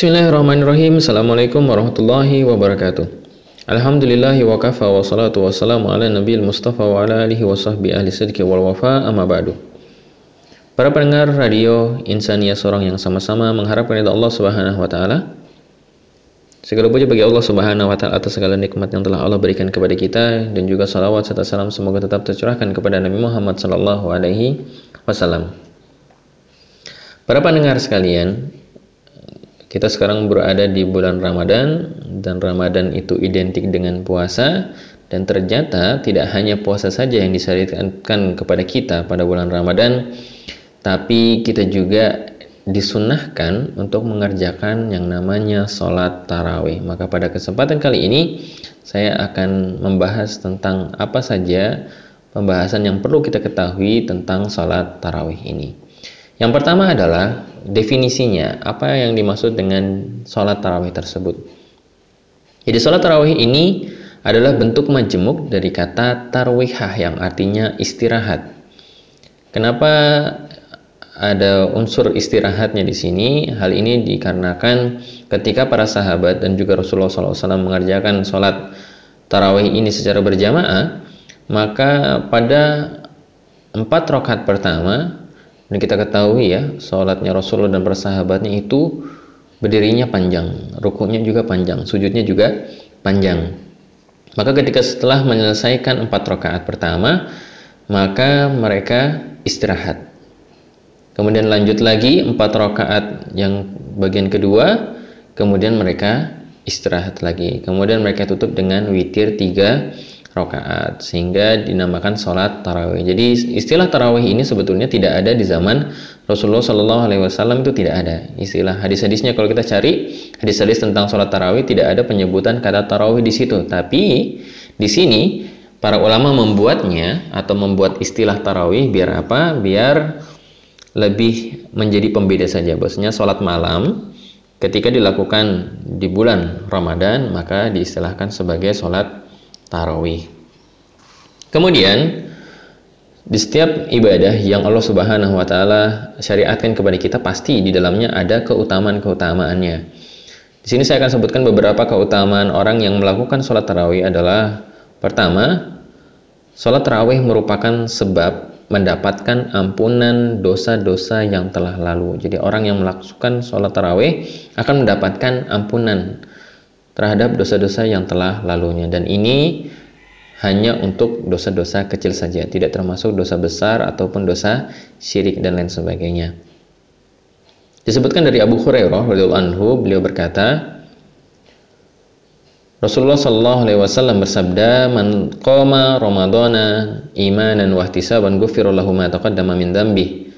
Bismillahirrahmanirrahim. Assalamualaikum warahmatullahi wabarakatuh. Alhamdulillahi wa kafa wa salatu wa salamu ala nabil mustafa wa ala alihi wa sahbihi ahli sidki wal wafa amma ba'du. Para pendengar radio Insania seorang yang sama-sama mengharapkan ridha Allah Subhanahu wa taala. Segala puji bagi Allah Subhanahu wa taala atas segala nikmat yang telah Allah berikan kepada kita dan juga salawat serta salam semoga tetap tercurahkan kepada Nabi Muhammad sallallahu alaihi wasallam. Para pendengar sekalian, kita sekarang berada di bulan Ramadan dan Ramadan itu identik dengan puasa dan ternyata tidak hanya puasa saja yang disyariatkan kepada kita pada bulan Ramadan tapi kita juga disunahkan untuk mengerjakan yang namanya sholat tarawih. Maka pada kesempatan kali ini saya akan membahas tentang apa saja pembahasan yang perlu kita ketahui tentang sholat tarawih ini. Yang pertama adalah definisinya, apa yang dimaksud dengan sholat tarawih tersebut. Jadi sholat tarawih ini adalah bentuk majemuk dari kata tarwihah yang artinya istirahat. Kenapa ada unsur istirahatnya di sini? Hal ini dikarenakan ketika para sahabat dan juga Rasulullah SAW mengerjakan sholat tarawih ini secara berjamaah, maka pada empat rakaat pertama dan kita ketahui ya, sholatnya Rasulullah dan persahabatnya itu berdirinya panjang, rukunya juga panjang, sujudnya juga panjang. Maka ketika setelah menyelesaikan empat rakaat pertama, maka mereka istirahat. Kemudian lanjut lagi empat rakaat yang bagian kedua, kemudian mereka istirahat lagi. Kemudian mereka tutup dengan witir tiga rakaat sehingga dinamakan sholat tarawih. Jadi istilah tarawih ini sebetulnya tidak ada di zaman Rasulullah Shallallahu Alaihi Wasallam itu tidak ada istilah hadis-hadisnya kalau kita cari hadis-hadis tentang sholat tarawih tidak ada penyebutan kata tarawih di situ. Tapi di sini para ulama membuatnya atau membuat istilah tarawih biar apa? Biar lebih menjadi pembeda saja. Bosnya sholat malam ketika dilakukan di bulan Ramadan maka diistilahkan sebagai sholat tarawih. Kemudian di setiap ibadah yang Allah Subhanahu wa taala syariatkan kepada kita pasti di dalamnya ada keutamaan-keutamaannya. Di sini saya akan sebutkan beberapa keutamaan orang yang melakukan sholat tarawih adalah pertama, sholat tarawih merupakan sebab mendapatkan ampunan dosa-dosa yang telah lalu. Jadi orang yang melakukan sholat tarawih akan mendapatkan ampunan terhadap dosa-dosa yang telah lalunya. Dan ini hanya untuk dosa-dosa kecil saja. Tidak termasuk dosa besar ataupun dosa syirik dan lain sebagainya. Disebutkan dari Abu Hurairah radhiyallahu anhu beliau berkata Rasulullah Shallallahu Alaihi Wasallam bersabda, "Man qama Ramadana imanan wa ihtisaban ma taqaddama min dzambi."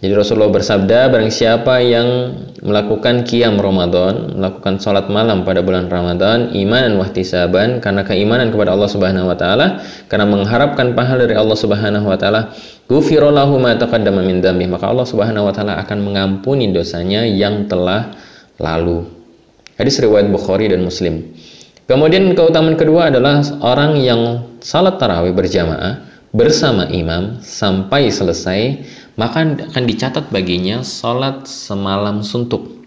Jadi Rasulullah bersabda, barang siapa yang melakukan qiyam Ramadan, melakukan salat malam pada bulan Ramadan, iman dan wahtisaban karena keimanan kepada Allah Subhanahu wa taala, karena mengharapkan pahala dari Allah Subhanahu wa taala, ghufirallahu ma taqaddama min dzambi, maka Allah Subhanahu wa taala akan mengampuni dosanya yang telah lalu. Hadis riwayat Bukhari dan Muslim. Kemudian keutamaan kedua adalah orang yang salat tarawih berjamaah bersama imam sampai selesai maka akan dicatat baginya sholat semalam suntuk.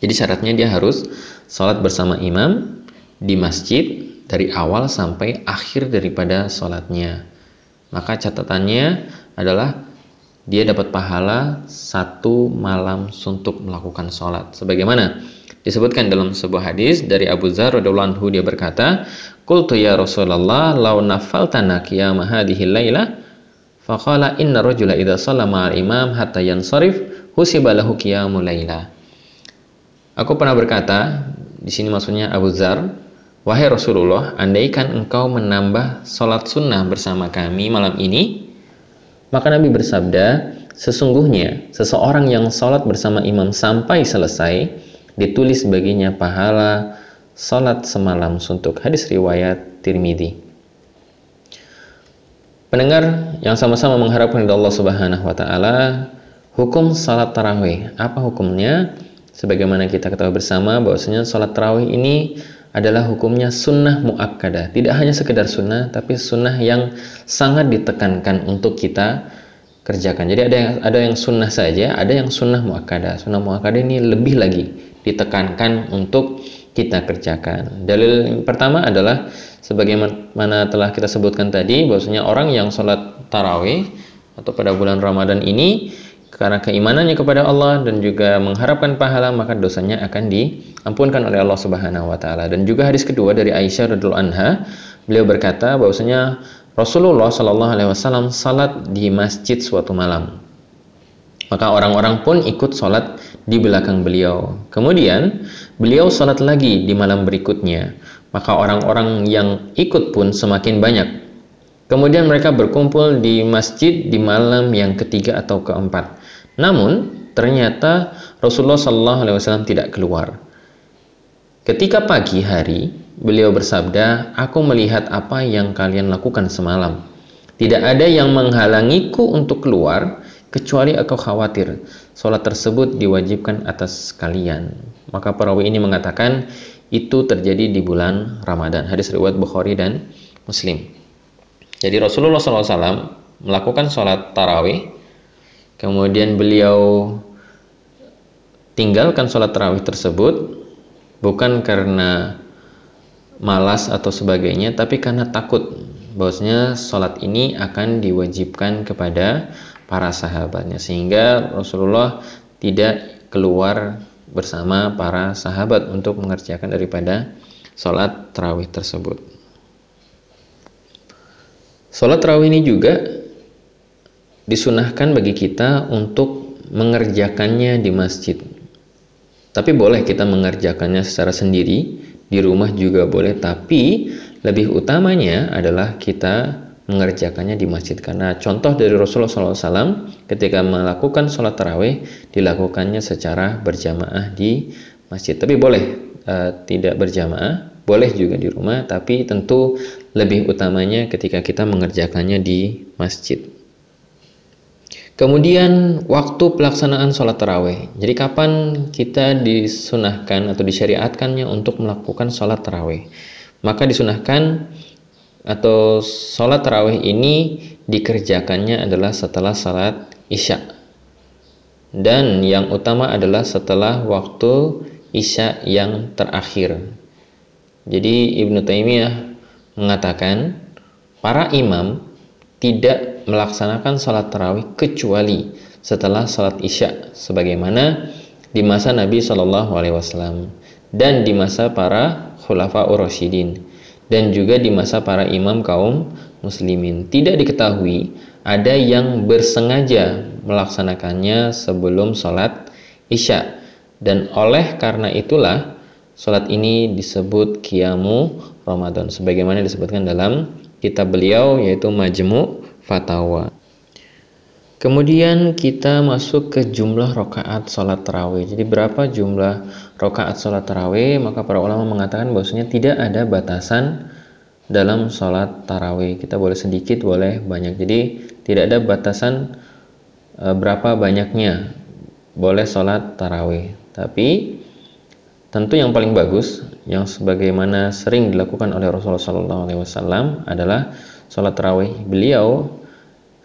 Jadi syaratnya dia harus sholat bersama imam di masjid dari awal sampai akhir daripada sholatnya. Maka catatannya adalah dia dapat pahala satu malam suntuk melakukan sholat. Sebagaimana disebutkan dalam sebuah hadis dari Abu Zar anhu dia berkata, "Qultu ya Rasulullah, law nafaltana qiyam Faqala inna rajula idza shalla ma'al imam hatta yansarif husiba lahu qiyamul laila. Aku pernah berkata, di sini maksudnya Abu Zar, wahai Rasulullah, andaikan engkau menambah salat sunnah bersama kami malam ini, maka Nabi bersabda, sesungguhnya seseorang yang salat bersama imam sampai selesai, ditulis baginya pahala salat semalam suntuk. Hadis riwayat Tirmidzi. Pendengar yang sama-sama mengharapkan dari Allah Subhanahu wa taala, hukum salat tarawih. Apa hukumnya? Sebagaimana kita ketahui bersama bahwasanya salat tarawih ini adalah hukumnya sunnah muakkadah. Tidak hanya sekedar sunnah, tapi sunnah yang sangat ditekankan untuk kita kerjakan. Jadi ada yang ada yang sunnah saja, ada yang sunnah muakkadah. Sunnah muakkadah ini lebih lagi ditekankan untuk kita kerjakan. Dalil pertama adalah sebagaimana telah kita sebutkan tadi bahwasanya orang yang sholat tarawih atau pada bulan Ramadan ini karena keimanannya kepada Allah dan juga mengharapkan pahala maka dosanya akan diampunkan oleh Allah Subhanahu wa taala. Dan juga hadis kedua dari Aisyah radhiallahu anha, beliau berkata bahwasanya Rasulullah Shallallahu alaihi wasallam salat di masjid suatu malam. Maka orang-orang pun ikut sholat di belakang beliau. Kemudian beliau sholat lagi di malam berikutnya. Maka orang-orang yang ikut pun semakin banyak. Kemudian mereka berkumpul di masjid di malam yang ketiga atau keempat. Namun ternyata Rasulullah Shallallahu Alaihi Wasallam tidak keluar. Ketika pagi hari, beliau bersabda, "Aku melihat apa yang kalian lakukan semalam. Tidak ada yang menghalangiku untuk keluar kecuali aku khawatir sholat tersebut diwajibkan atas kalian. Maka perawi ini mengatakan itu terjadi di bulan Ramadan. Hadis riwayat Bukhari dan Muslim. Jadi Rasulullah SAW melakukan sholat tarawih, kemudian beliau tinggalkan sholat tarawih tersebut bukan karena malas atau sebagainya, tapi karena takut bahwasanya sholat ini akan diwajibkan kepada para sahabatnya sehingga Rasulullah tidak keluar bersama para sahabat untuk mengerjakan daripada sholat terawih tersebut. Sholat terawih ini juga disunahkan bagi kita untuk mengerjakannya di masjid. Tapi boleh kita mengerjakannya secara sendiri, di rumah juga boleh, tapi lebih utamanya adalah kita mengerjakannya di masjid. Karena contoh dari Rasulullah SAW ketika melakukan sholat tarawih dilakukannya secara berjamaah di masjid. Tapi boleh uh, tidak berjamaah boleh juga di rumah tapi tentu lebih utamanya ketika kita mengerjakannya di masjid. Kemudian waktu pelaksanaan sholat tarawih. Jadi kapan kita disunahkan atau disyariatkannya untuk melakukan sholat tarawih? Maka disunahkan atau sholat tarawih ini dikerjakannya adalah setelah salat isya. Dan yang utama adalah setelah waktu isya yang terakhir. Jadi Ibnu Taimiyah mengatakan para imam tidak melaksanakan sholat tarawih kecuali setelah sholat isya sebagaimana di masa Nabi Shallallahu Alaihi Wasallam dan di masa para khulafa ur-rasyidin dan juga di masa para imam kaum muslimin. Tidak diketahui ada yang bersengaja melaksanakannya sebelum sholat isya. Dan oleh karena itulah sholat ini disebut kiamu Ramadan. Sebagaimana disebutkan dalam kitab beliau yaitu Majmu' Fatawa. Kemudian kita masuk ke jumlah rokaat sholat tarawih. Jadi berapa jumlah rokaat sholat tarawih? Maka para ulama mengatakan bahwasanya tidak ada batasan dalam sholat tarawih. Kita boleh sedikit, boleh banyak. Jadi tidak ada batasan e, berapa banyaknya boleh sholat tarawih. Tapi tentu yang paling bagus, yang sebagaimana sering dilakukan oleh Rasulullah SAW adalah sholat tarawih beliau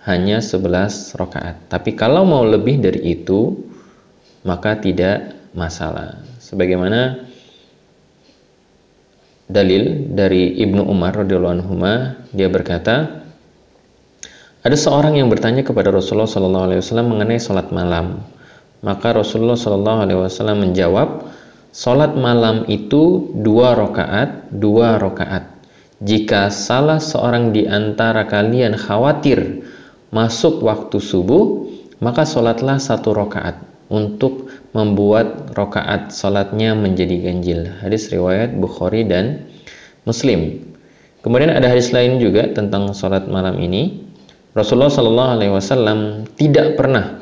hanya 11 rakaat. Tapi kalau mau lebih dari itu, maka tidak masalah. Sebagaimana dalil dari Ibnu Umar radhiyallahu anhu, dia berkata, ada seorang yang bertanya kepada Rasulullah sallallahu alaihi wasallam mengenai salat malam. Maka Rasulullah sallallahu alaihi wasallam menjawab, salat malam itu dua rakaat, dua rakaat. Jika salah seorang di antara kalian khawatir masuk waktu subuh, maka sholatlah satu rokaat untuk membuat rokaat sholatnya menjadi ganjil. Hadis riwayat Bukhari dan Muslim. Kemudian ada hadis lain juga tentang sholat malam ini. Rasulullah Shallallahu Alaihi Wasallam tidak pernah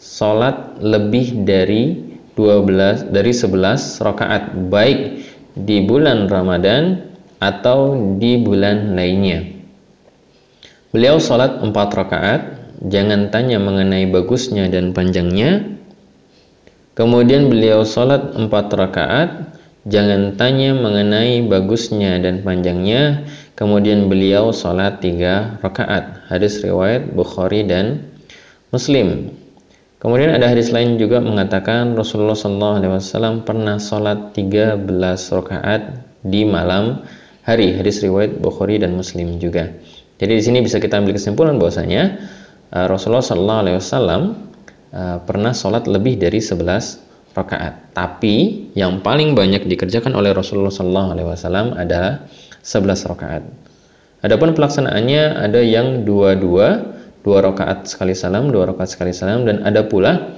sholat lebih dari 12 dari 11 rakaat baik di bulan Ramadan atau di bulan lainnya. Beliau sholat empat rakaat, jangan tanya mengenai bagusnya dan panjangnya. Kemudian beliau sholat empat rakaat, jangan tanya mengenai bagusnya dan panjangnya. Kemudian beliau sholat tiga rakaat. Hadis riwayat Bukhari dan Muslim. Kemudian ada hadis lain juga mengatakan Rasulullah SAW pernah sholat 13 rakaat di malam hari. Hadis riwayat Bukhari dan Muslim juga. Jadi di sini bisa kita ambil kesimpulan bahwasanya uh, Rasulullah SAW uh, pernah sholat lebih dari 11 rakaat. Tapi yang paling banyak dikerjakan oleh Rasulullah SAW adalah 11 rakaat. Adapun pelaksanaannya ada yang dua-dua dua rakaat sekali salam, dua rakaat sekali salam dan ada pula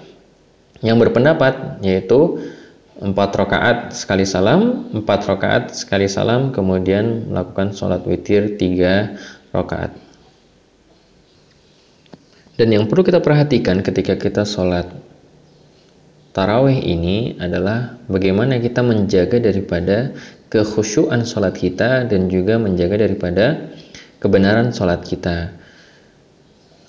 yang berpendapat yaitu empat rakaat sekali salam, empat rakaat sekali salam, kemudian melakukan sholat witir tiga rakaat. Dan yang perlu kita perhatikan ketika kita sholat tarawih ini adalah bagaimana kita menjaga daripada kekhusyuan sholat kita dan juga menjaga daripada kebenaran sholat kita.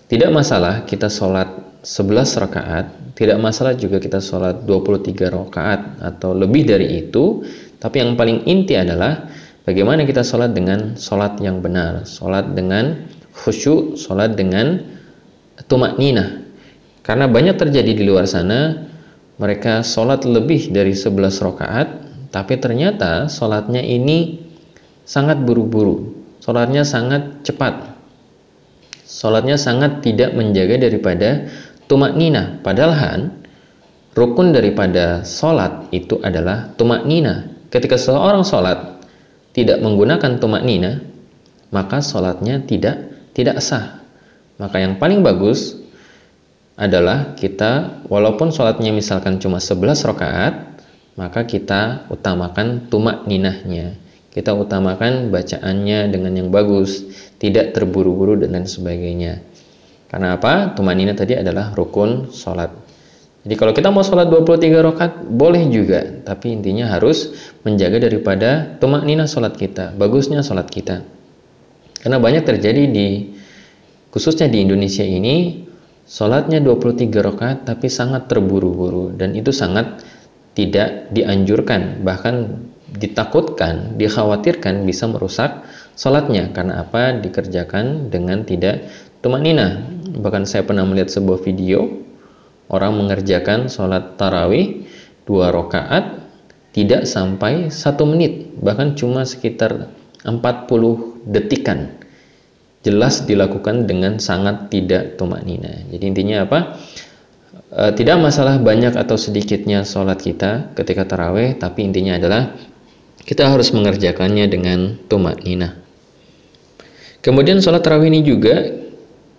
Tidak masalah kita sholat 11 rakaat, tidak masalah juga kita sholat 23 rakaat atau lebih dari itu, tapi yang paling inti adalah bagaimana kita sholat dengan sholat yang benar, sholat dengan khusyuk, sholat dengan tumak nina. Karena banyak terjadi di luar sana, mereka sholat lebih dari 11 rakaat, tapi ternyata sholatnya ini sangat buru-buru, sholatnya sangat cepat, Sholatnya sangat tidak menjaga daripada tumak nina. Padahal rukun daripada sholat itu adalah tumak nina. Ketika seorang sholat tidak menggunakan tumak nina, maka sholatnya tidak tidak sah. Maka yang paling bagus adalah kita walaupun sholatnya misalkan cuma 11 rakaat, maka kita utamakan tumak ninahnya. Kita utamakan bacaannya dengan yang bagus tidak terburu-buru dan lain sebagainya. Karena apa? Tumanina tadi adalah rukun sholat. Jadi kalau kita mau sholat 23 rakaat boleh juga, tapi intinya harus menjaga daripada tumak nina sholat kita, bagusnya sholat kita. Karena banyak terjadi di khususnya di Indonesia ini sholatnya 23 rakaat tapi sangat terburu-buru. Dan itu sangat tidak dianjurkan bahkan ditakutkan, dikhawatirkan bisa merusak sholatnya. Karena apa? Dikerjakan dengan tidak tumanina bahkan saya pernah melihat sebuah video orang mengerjakan sholat tarawih dua rakaat tidak sampai satu menit bahkan cuma sekitar 40 detikan. Jelas dilakukan dengan sangat tidak tumanina. Jadi intinya apa? E, tidak masalah banyak atau sedikitnya sholat kita ketika tarawih tapi intinya adalah kita harus mengerjakannya dengan tumak nina. Kemudian sholat tarawih ini juga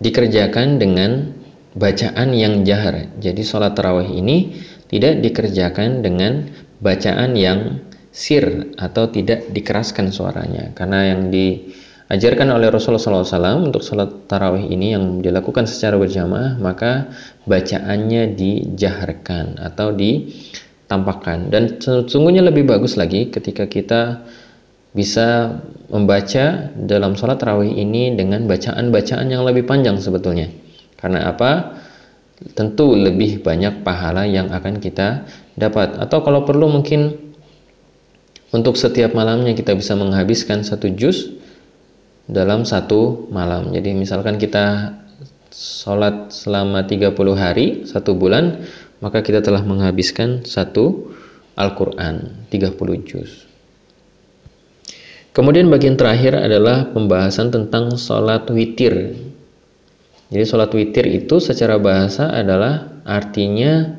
dikerjakan dengan bacaan yang jahar. Jadi sholat tarawih ini tidak dikerjakan dengan bacaan yang sir atau tidak dikeraskan suaranya. Karena yang diajarkan oleh Rasulullah SAW untuk sholat tarawih ini yang dilakukan secara berjamaah, maka bacaannya dijaharkan atau ditampakkan. Dan sesungguhnya lebih bagus lagi ketika kita bisa membaca dalam sholat tarawih ini dengan bacaan-bacaan yang lebih panjang sebetulnya. Karena apa? Tentu lebih banyak pahala yang akan kita dapat. Atau kalau perlu mungkin untuk setiap malamnya kita bisa menghabiskan satu juz dalam satu malam. Jadi misalkan kita sholat selama 30 hari, satu bulan, maka kita telah menghabiskan satu Al-Quran, 30 juz. Kemudian bagian terakhir adalah pembahasan tentang sholat witir. Jadi sholat witir itu secara bahasa adalah artinya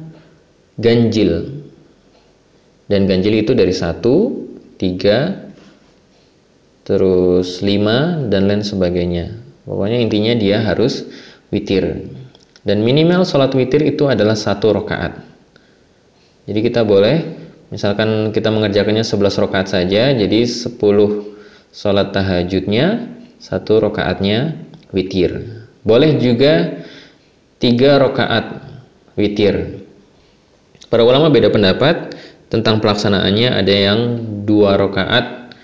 ganjil. Dan ganjil itu dari satu, tiga, terus lima, dan lain sebagainya. Pokoknya intinya dia harus witir. Dan minimal sholat witir itu adalah satu rakaat. Jadi kita boleh misalkan kita mengerjakannya 11 rakaat saja jadi 10 sholat tahajudnya satu rakaatnya witir boleh juga tiga rakaat witir. Para ulama beda pendapat tentang pelaksanaannya. Ada yang dua rakaat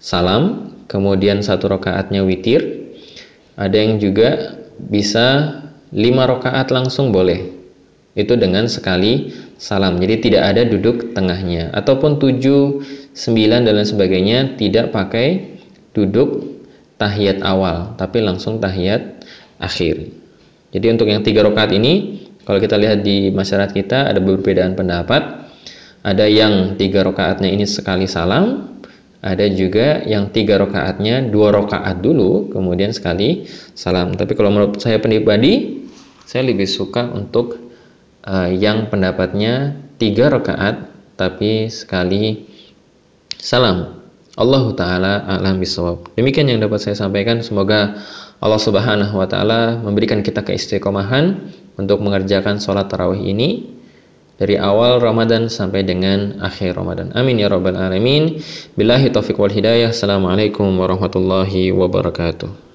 salam kemudian satu rakaatnya witir. Ada yang juga bisa lima rakaat langsung boleh. Itu dengan sekali salam. Jadi tidak ada duduk tengahnya. Ataupun 7, 9 dan lain sebagainya tidak pakai duduk tahiyat awal tapi langsung tahiyat akhir. Jadi untuk yang tiga rakaat ini, kalau kita lihat di masyarakat kita ada perbedaan pendapat. Ada yang tiga rakaatnya ini sekali salam, ada juga yang tiga rakaatnya dua rakaat dulu, kemudian sekali salam. Tapi kalau menurut saya pribadi, saya lebih suka untuk uh, yang pendapatnya tiga rakaat tapi sekali salam. Allah taala alam bisawab. Demikian yang dapat saya sampaikan. Semoga Allah Subhanahu wa taala memberikan kita keistiqomahan untuk mengerjakan sholat tarawih ini dari awal Ramadan sampai dengan akhir Ramadan. Amin ya rabbal alamin. Billahi taufiq wal hidayah. Assalamualaikum warahmatullahi wabarakatuh.